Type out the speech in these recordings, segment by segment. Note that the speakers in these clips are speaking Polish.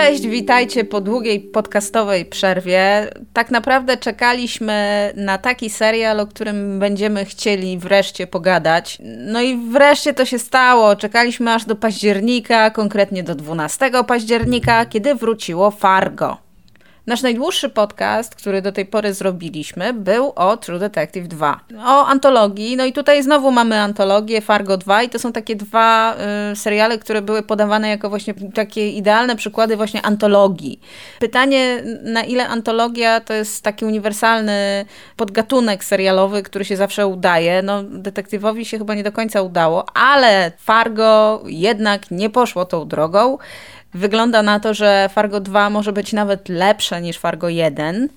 Cześć, witajcie po długiej podcastowej przerwie. Tak naprawdę czekaliśmy na taki serial, o którym będziemy chcieli wreszcie pogadać. No i wreszcie to się stało. Czekaliśmy aż do października, konkretnie do 12 października, kiedy wróciło Fargo. Nasz najdłuższy podcast, który do tej pory zrobiliśmy, był o True Detective 2. O antologii. No i tutaj znowu mamy antologię Fargo 2 i to są takie dwa y, seriale, które były podawane jako właśnie takie idealne przykłady właśnie antologii. Pytanie, na ile antologia to jest taki uniwersalny podgatunek serialowy, który się zawsze udaje. No, detektywowi się chyba nie do końca udało, ale Fargo jednak nie poszło tą drogą. Wygląda na to, że Fargo 2 może być nawet lepsze niż Fargo 1,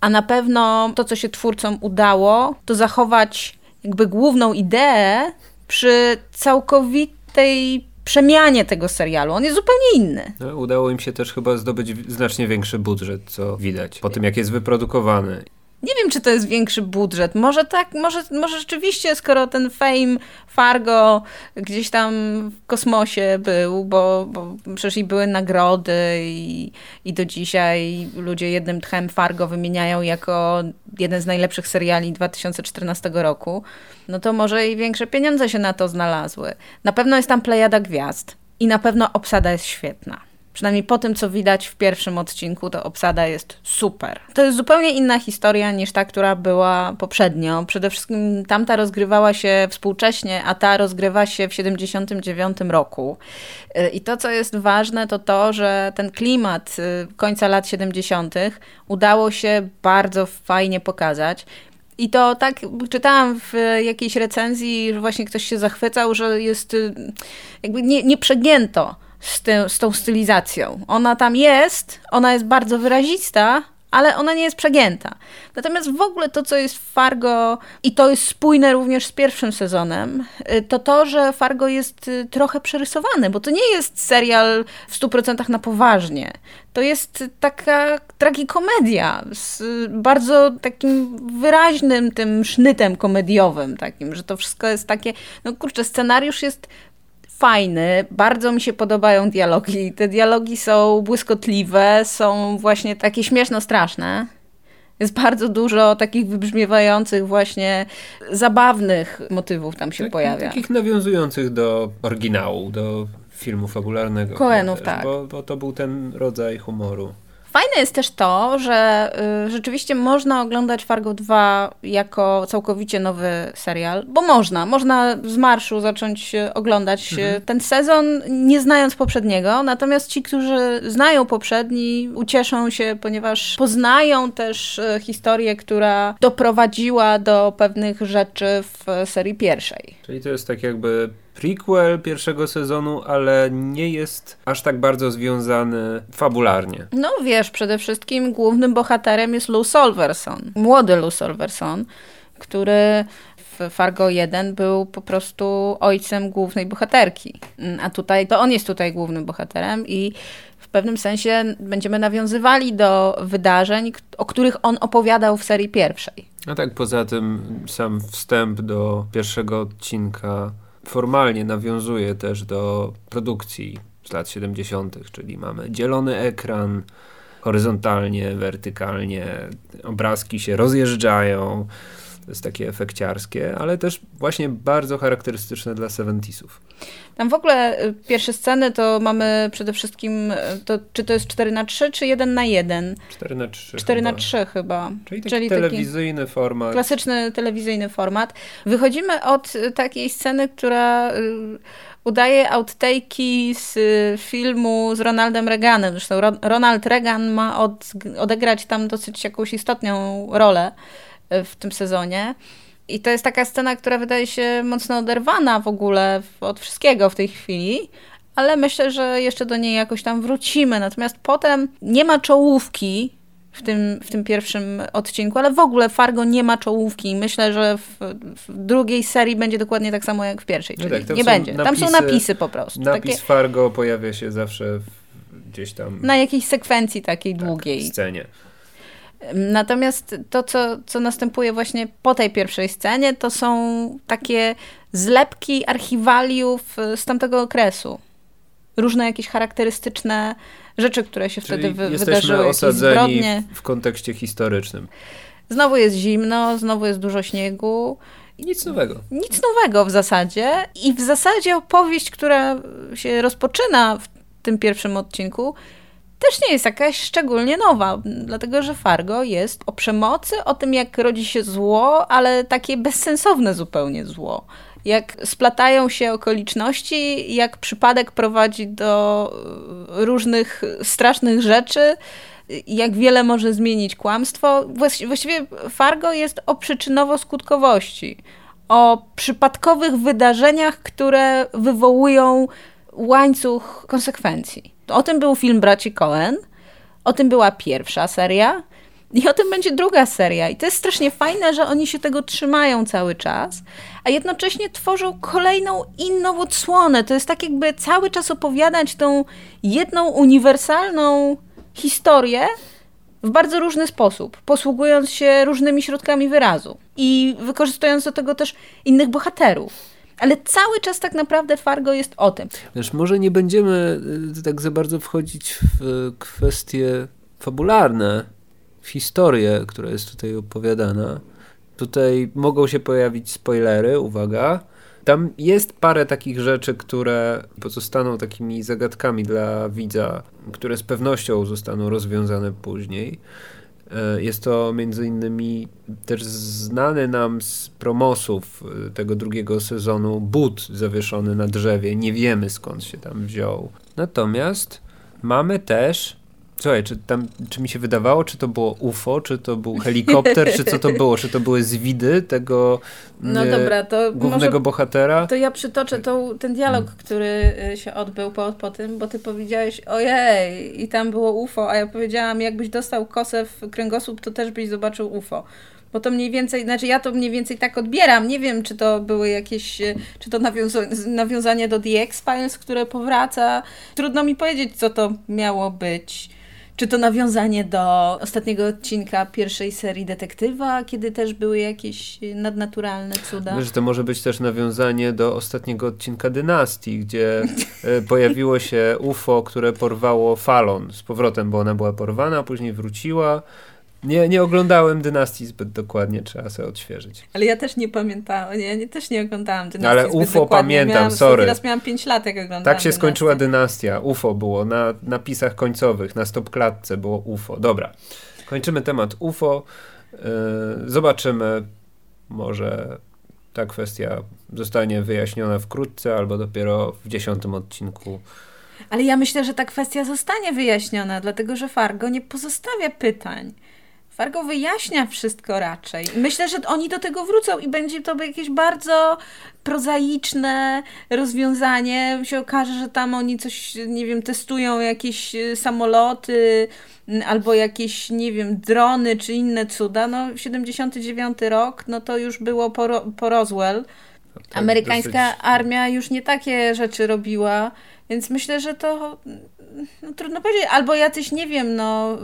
a na pewno to, co się twórcom udało, to zachować jakby główną ideę przy całkowitej przemianie tego serialu. On jest zupełnie inny. No, udało im się też chyba zdobyć znacznie większy budżet, co widać po tym, jak jest wyprodukowany. Nie wiem, czy to jest większy budżet. Może tak, może, może rzeczywiście, skoro ten fame Fargo gdzieś tam w kosmosie był, bo, bo przecież i były nagrody i, i do dzisiaj ludzie jednym tchem Fargo wymieniają jako jeden z najlepszych seriali 2014 roku, no to może i większe pieniądze się na to znalazły. Na pewno jest tam plejada gwiazd i na pewno obsada jest świetna. Przynajmniej po tym, co widać w pierwszym odcinku, to obsada jest super. To jest zupełnie inna historia niż ta, która była poprzednio. Przede wszystkim tamta rozgrywała się współcześnie, a ta rozgrywa się w 79 roku. Y, I to, co jest ważne, to to, że ten klimat y, końca lat 70. udało się bardzo fajnie pokazać. I to tak czytałam w jakiejś recenzji, że właśnie ktoś się zachwycał, że jest y, jakby nie, nie przegięto z, ty, z tą stylizacją. Ona tam jest, ona jest bardzo wyrazista, ale ona nie jest przegięta. Natomiast w ogóle to, co jest w Fargo, i to jest spójne również z pierwszym sezonem, y, to to, że Fargo jest y, trochę przerysowany, bo to nie jest serial w 100% na poważnie. To jest taka tragikomedia z bardzo takim wyraźnym tym sznytem komediowym takim, że to wszystko jest takie, no kurczę, scenariusz jest fajny, bardzo mi się podobają dialogi. Te dialogi są błyskotliwe, są właśnie takie śmieszno-straszne. Jest bardzo dużo takich wybrzmiewających właśnie zabawnych motywów tam się tak, pojawia. Takich nawiązujących do oryginału, do filmu fabularnego. Coenów, tak. Bo, bo to był ten rodzaj humoru. Fajne jest też to, że y, rzeczywiście można oglądać Fargo 2 jako całkowicie nowy serial, bo można. Można z marszu zacząć oglądać y, mhm. ten sezon, nie znając poprzedniego. Natomiast ci, którzy znają poprzedni, ucieszą się, ponieważ poznają też y, historię, która doprowadziła do pewnych rzeczy w serii pierwszej. Czyli to jest tak jakby prequel pierwszego sezonu, ale nie jest aż tak bardzo związany fabularnie. No wiesz, przede wszystkim głównym bohaterem jest Lou Solverson, młody Lou Solverson, który w Fargo 1 był po prostu ojcem głównej bohaterki. A tutaj to on jest tutaj głównym bohaterem i w pewnym sensie będziemy nawiązywali do wydarzeń, o których on opowiadał w serii pierwszej. A tak poza tym sam wstęp do pierwszego odcinka formalnie nawiązuje też do produkcji z lat 70., czyli mamy dzielony ekran, horyzontalnie, wertykalnie, obrazki się rozjeżdżają. To jest takie efekciarskie, ale też właśnie bardzo charakterystyczne dla 70 Tam w ogóle y, pierwsze sceny to mamy przede wszystkim, y, to, czy to jest 4 na 3 czy 1 na 1 4 na 3 4 chyba. na 3 chyba. Czyli taki Czyli telewizyjny taki format. Klasyczny telewizyjny format. Wychodzimy od y, takiej sceny, która udaje outtake'i z filmu z Ronaldem Reaganem. Zresztą Ronald Reagan ma od, odegrać tam dosyć jakąś istotną rolę w tym sezonie. I to jest taka scena, która wydaje się mocno oderwana w ogóle od wszystkiego w tej chwili, ale myślę, że jeszcze do niej jakoś tam wrócimy. Natomiast potem nie ma czołówki w tym, w tym pierwszym odcinku, ale w ogóle Fargo nie ma czołówki. Myślę, że w, w drugiej serii będzie dokładnie tak samo jak w pierwszej. No czyli tak, nie będzie. Napisy, tam są napisy po prostu. Napis takie... Fargo pojawia się zawsze gdzieś tam. Na jakiejś sekwencji takiej tak, długiej. scenie. Natomiast to, co, co następuje właśnie po tej pierwszej scenie, to są takie zlepki archiwaliów z tamtego okresu. Różne jakieś charakterystyczne rzeczy, które się Czyli wtedy wy jesteśmy wydarzyły. osadzeni zbrodnie. w, kontekście historycznym. Znowu jest zimno, znowu jest dużo śniegu. Nic nowego. Nic nowego w zasadzie. I w zasadzie opowieść, która się rozpoczyna w tym pierwszym odcinku, też nie jest jakaś szczególnie nowa, dlatego że Fargo jest o przemocy, o tym, jak rodzi się zło, ale takie bezsensowne zupełnie zło. Jak splatają się okoliczności, jak przypadek prowadzi do e, różnych strasznych rzeczy, jak wiele może zmienić kłamstwo. Właści- Właściwie Fargo jest o przyczynowo-skutkowości, o przypadkowych wydarzeniach, które wywołują łańcuch konsekwencji. O tym był film Braci Cohen, o tym była pierwsza seria i o tym będzie druga seria. I to jest strasznie fajne, że oni się tego trzymają cały czas, a jednocześnie tworzą kolejną inną odsłonę. To jest tak jakby cały czas opowiadać tą jedną uniwersalną historię w bardzo różny sposób, posługując się różnymi środkami wyrazu i wykorzystując do tego też innych bohaterów. Ale cały czas tak naprawdę Fargo jest o tym. Wiesz, może nie będziemy y, tak za bardzo wchodzić w y, kwestie fabularne, historię, która jest tutaj opowiadana. Tutaj mogą się pojawić spoilery, uwaga. Tam jest parę takich rzeczy, które pozostaną takimi zagadkami dla widza, które z pewnością zostaną rozwiązane później. E, Jest to między innymi też znany nam z promosów e, tego drugiego sezonu but zawieszony na drzewie. Nie wiemy skąd się tam wziął. Natomiast mamy też. Słuchaj, czy, tam, czy mi się wydawało, czy to było UFO, czy to był helikopter, czy co to było? Czy to były zwidy tego No e, dobra, to głównego może bohatera? To ja przytoczę tą, ten dialog, który y, się odbył po, po tym, bo ty powiedziałeś, ojej, i tam było UFO, a ja powiedziałam, jakbyś dostał kosę w kręgosłup, to też byś zobaczył UFO. Bo to mniej więcej, znaczy ja to mniej więcej tak odbieram. Nie wiem, czy to były jakieś, y, czy to nawiąza- nawiązanie do The X-Files, które powraca. Trudno mi powiedzieć, co to miało być. Czy to nawiązanie do ostatniego odcinka pierwszej serii Detektywa, kiedy też były jakieś nadnaturalne cuda? Wiesz, to może być też nawiązanie do ostatniego odcinka Dynastii, gdzie e, pojawiło się UFO, które porwało Falon z powrotem, bo ona była porwana, później wróciła. Nie, nie oglądałem Dynastii zbyt dokładnie, trzeba sobie odświeżyć. Ale ja też nie pamiętałam, ja nie, też nie oglądałam dynastii Ale zbyt UFO dokładnie. pamiętam, miałam, sorry. Teraz miałam 5 lat, jak oglądałam Tak się skończyła dynastię. Dynastia. UFO było na napisach końcowych, na stopklatce było UFO. Dobra, kończymy temat UFO. E, Zobaczymy, może ta kwestia zostanie wyjaśniona wkrótce, albo dopiero w dziesiątym odcinku Ale ja myślę, że ta kwestia zostanie wyjaśniona, dlatego że Fargo nie pozostawia pytań. Fargo wyjaśnia wszystko raczej. Myślę, że oni do tego wrócą i będzie to jakieś bardzo prozaiczne rozwiązanie. Się okaże, że tam oni coś, nie wiem, testują jakieś e, samoloty albo jakieś, nie wiem, drony czy inne cuda. No, 79 rok, no to już było po, Ro- po Roswell. Tak, Amerykańska dosyć- armia już nie takie rzeczy robiła, więc myślę, że to no, trudno powiedzieć. Albo jacyś, nie wiem, no.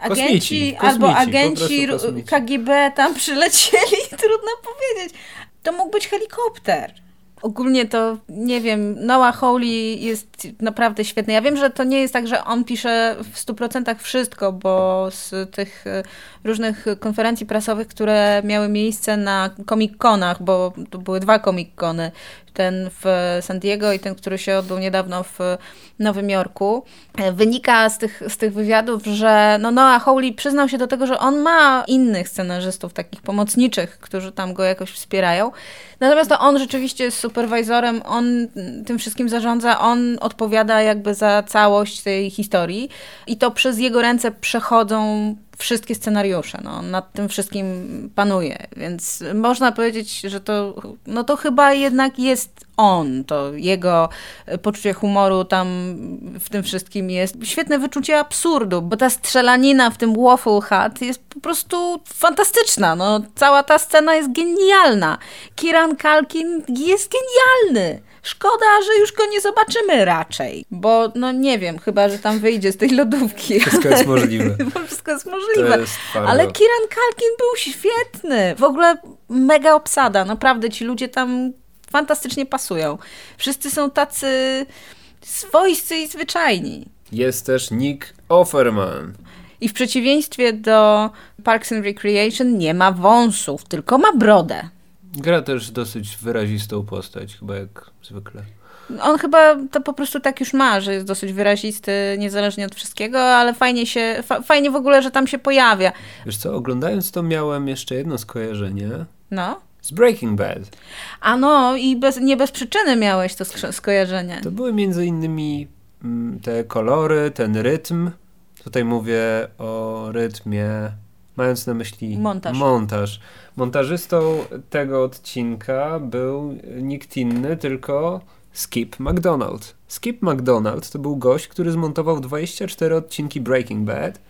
Agenci, Kosmici, albo kosmici, agenci. KGB tam przylecieli, trudno powiedzieć. To mógł być helikopter. Ogólnie to, nie wiem, Noah Hawley jest naprawdę świetny. Ja wiem, że to nie jest tak, że on pisze w 100% wszystko, bo z tych e, różnych konferencji prasowych, które miały miejsce na Comic-Conach, bo to były dwa Comic-Cony, ten w San Diego i ten, który się odbył niedawno w Nowym Jorku, e, wynika z tych, z tych wywiadów, że no Noah Hawley przyznał się do tego, że on ma innych scenarzystów, takich pomocniczych, którzy tam go jakoś wspierają. Natomiast to on rzeczywiście jest superwajzorem, on tym wszystkim zarządza, on odpowiada jakby za całość tej historii i to przez jego ręce przechodzą wszystkie scenariusze. No, nad tym wszystkim panuje, więc można powiedzieć, że to, no to chyba jednak jest on, to jego e, poczucie humoru tam w tym wszystkim jest. Świetne wyczucie absurdu, bo ta strzelanina w tym Waffle Hut jest po prostu fantastyczna. No, cała ta scena jest genialna. Kieran Kalkin jest genialny. Szkoda, że już go nie zobaczymy raczej, bo no nie wiem, chyba, że tam wyjdzie z tej lodówki. Wszystko jest możliwe. Wszystko jest możliwe. jest. Ale Kieran Kalkin był świetny. W ogóle mega obsada. Naprawdę ci ludzie tam fantastycznie pasują. Wszyscy są tacy Swojscy i zwyczajni. Jest też Nick Offerman. I w przeciwieństwie do Parks and Recreation nie ma wąsów, tylko ma brodę. Gra też dosyć wyrazistą postać, chyba jak zwykle. On chyba to po prostu tak już ma, że jest dosyć wyrazisty, niezależnie od wszystkiego, ale fajnie się, fa fajnie w ogóle, że tam się pojawia. Wiesz co, oglądając to miałem jeszcze jedno skojarzenie. No. Z Breaking Bad. A no, i bez, nie bez przyczyny miałeś to sko skojarzenie. To były między innymi mm, te kolory, ten rytm. Tutaj mówię o rytmie, mając na myśli montaż. montaż. Montażystą tego odcinka był nikt inny, tylko Skip McDonald. Skip McDonald to był gość, który zmontował 24 odcinki Breaking Bad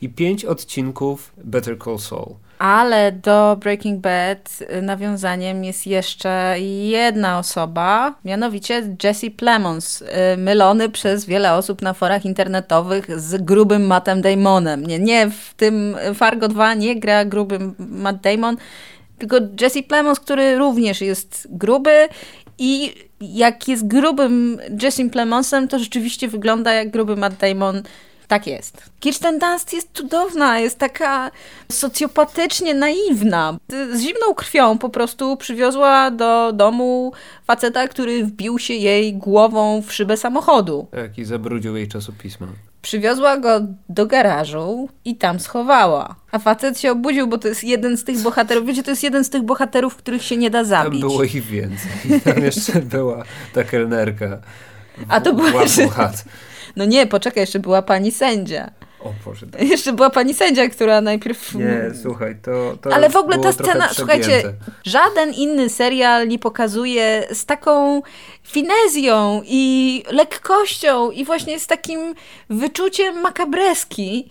i 5 odcinków Better Call Saul. Ale do Breaking Bad nawiązaniem jest jeszcze jedna osoba, mianowicie Jesse Plemons, y, mylony przez wiele osób na forach internetowych z grubym Mattem Damonem. Nie, nie w tym Fargo 2 nie gra grubym Matt Damon, tylko Jesse Plemons, który również jest gruby i jak jest grubym Jesse Plemonsem, to rzeczywiście wygląda jak gruby Matt Damon tak jest. Kirsten Dunst jest cudowna, jest taka socjopatycznie naiwna. Z zimną krwią po prostu przywiozła do domu faceta, który wbił się jej głową w szybę samochodu. Tak, i zabrudził jej czasopisma. Przywiozła go do garażu i tam schowała. A facet się obudził, bo to jest jeden z tych bohaterów. Wiecie, to jest jeden z tych bohaterów, których się nie da zabić. Tam było ich więcej. Tam jeszcze była ta kelnerka. A to była. No nie, poczekaj, jeszcze była pani sędzia. O Boże. Tak. Jeszcze była pani sędzia, która najpierw... Nie, słuchaj, to, to Ale w ogóle ta scena, słuchajcie, żaden inny serial nie pokazuje z taką finezją i lekkością i właśnie z takim wyczuciem makabreski.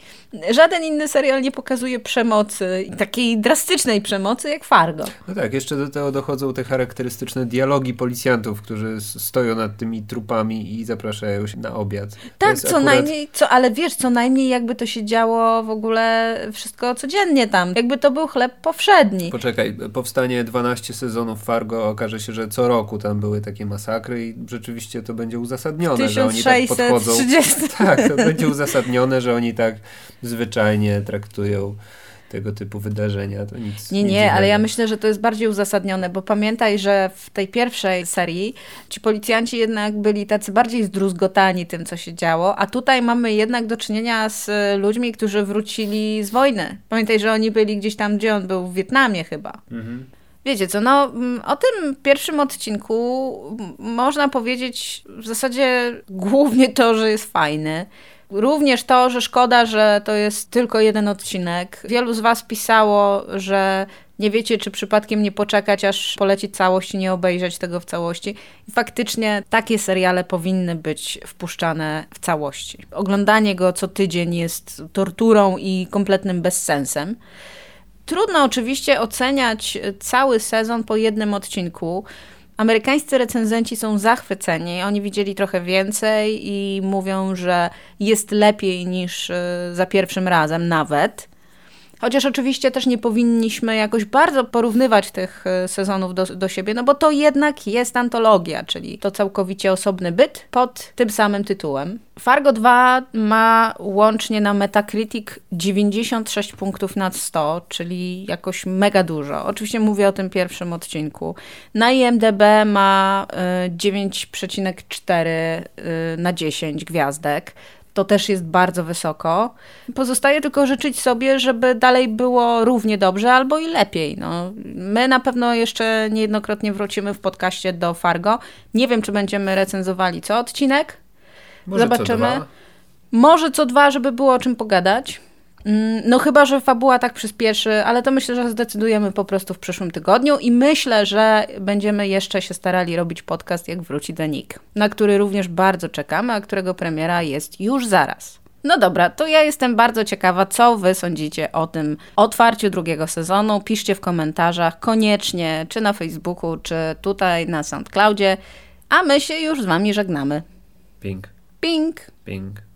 Żaden inny serial nie pokazuje przemocy, takiej drastycznej przemocy jak Fargo. No tak, jeszcze do tego dochodzą te charakterystyczne dialogi policjantów, którzy stoją nad tymi trupami i zapraszają się na obiad. Tak, co akurat... najmniej, co, ale wiesz, co najmniej jakby to się działo w ogóle wszystko codziennie tam. Jakby to był chleb powszedni. Poczekaj, powstanie 12 sezonów Fargo, okaże się, że co roku tam były takie masakry i rzeczywiście to będzie uzasadnione, że oni tak podchodzą. Tak, to będzie uzasadnione, że oni tak zwyczajnie traktują tego typu wydarzenia. To nic, nie, nie, ale ja myślę, że to jest bardziej uzasadnione, bo pamiętaj, że w tej pierwszej serii ci policjanci jednak byli tacy bardziej zdruzgotani tym, co się działo, a tutaj mamy jednak do czynienia z ludźmi, którzy wrócili z wojny. Pamiętaj, że oni byli gdzieś tam, gdzie on był, w Wietnamie chyba. Mhm. Wiecie co, no mm, o tym pierwszym odcinku można powiedzieć w zasadzie głównie to, że jest fajny. Również to, że szkoda, że to jest tylko jeden odcinek. Wielu z Was pisało, że nie wiecie, czy przypadkiem nie poczekać, aż poleci całość i nie obejrzeć tego w całości. I faktycznie takie seriale powinny być wpuszczane w całości. Oglądanie go co tydzień jest torturą i kompletnym bezsensem. Trudno oczywiście oceniać cały sezon po jednym odcinku. Amerykańscy recenzenci są zachwyceni. Oni widzieli trochę więcej i mówią, że jest lepiej niż y, za pierwszym razem nawet. Chociaż oczywiście też nie powinniśmy jakoś bardzo porównywać tych e, sezonów do, do siebie, no bo to jednak jest antologia, czyli to całkowicie osobny byt pod tym samym tytułem. Fargo 2 ma łącznie na Metacritic 96 punktów na 100, czyli jakoś mega dużo. Oczywiście mówię o tym pierwszym odcinku. Na IMDb ma 9,4 e, e, na 10 gwiazdek to też jest bardzo wysoko. Pozostaje tylko życzyć sobie, żeby dalej było równie dobrze albo i lepiej. No, my na pewno jeszcze niejednokrotnie wrócimy w podcaście do Fargo. Nie wiem, czy będziemy recenzowali co odcinek. Może Zobaczymy. Co Może co dwa, żeby było o czym pogadać. Mm, no chyba, że fabuła tak przyspieszy, ale to myślę, że zdecydujemy po prostu w przyszłym tygodniu i myślę, że będziemy jeszcze się starali robić podcast, jak wróci Denik, na który również bardzo czekamy, a którego premiera jest już zaraz. No dobra, to ja jestem bardzo ciekawa, co wy sądzicie o tym otwarciu drugiego sezonu. Piszcie w komentarzach koniecznie, czy na Facebooku, czy tutaj na SoundCloudzie, a my się już z wami żegnamy. Ping. Ping. Ping.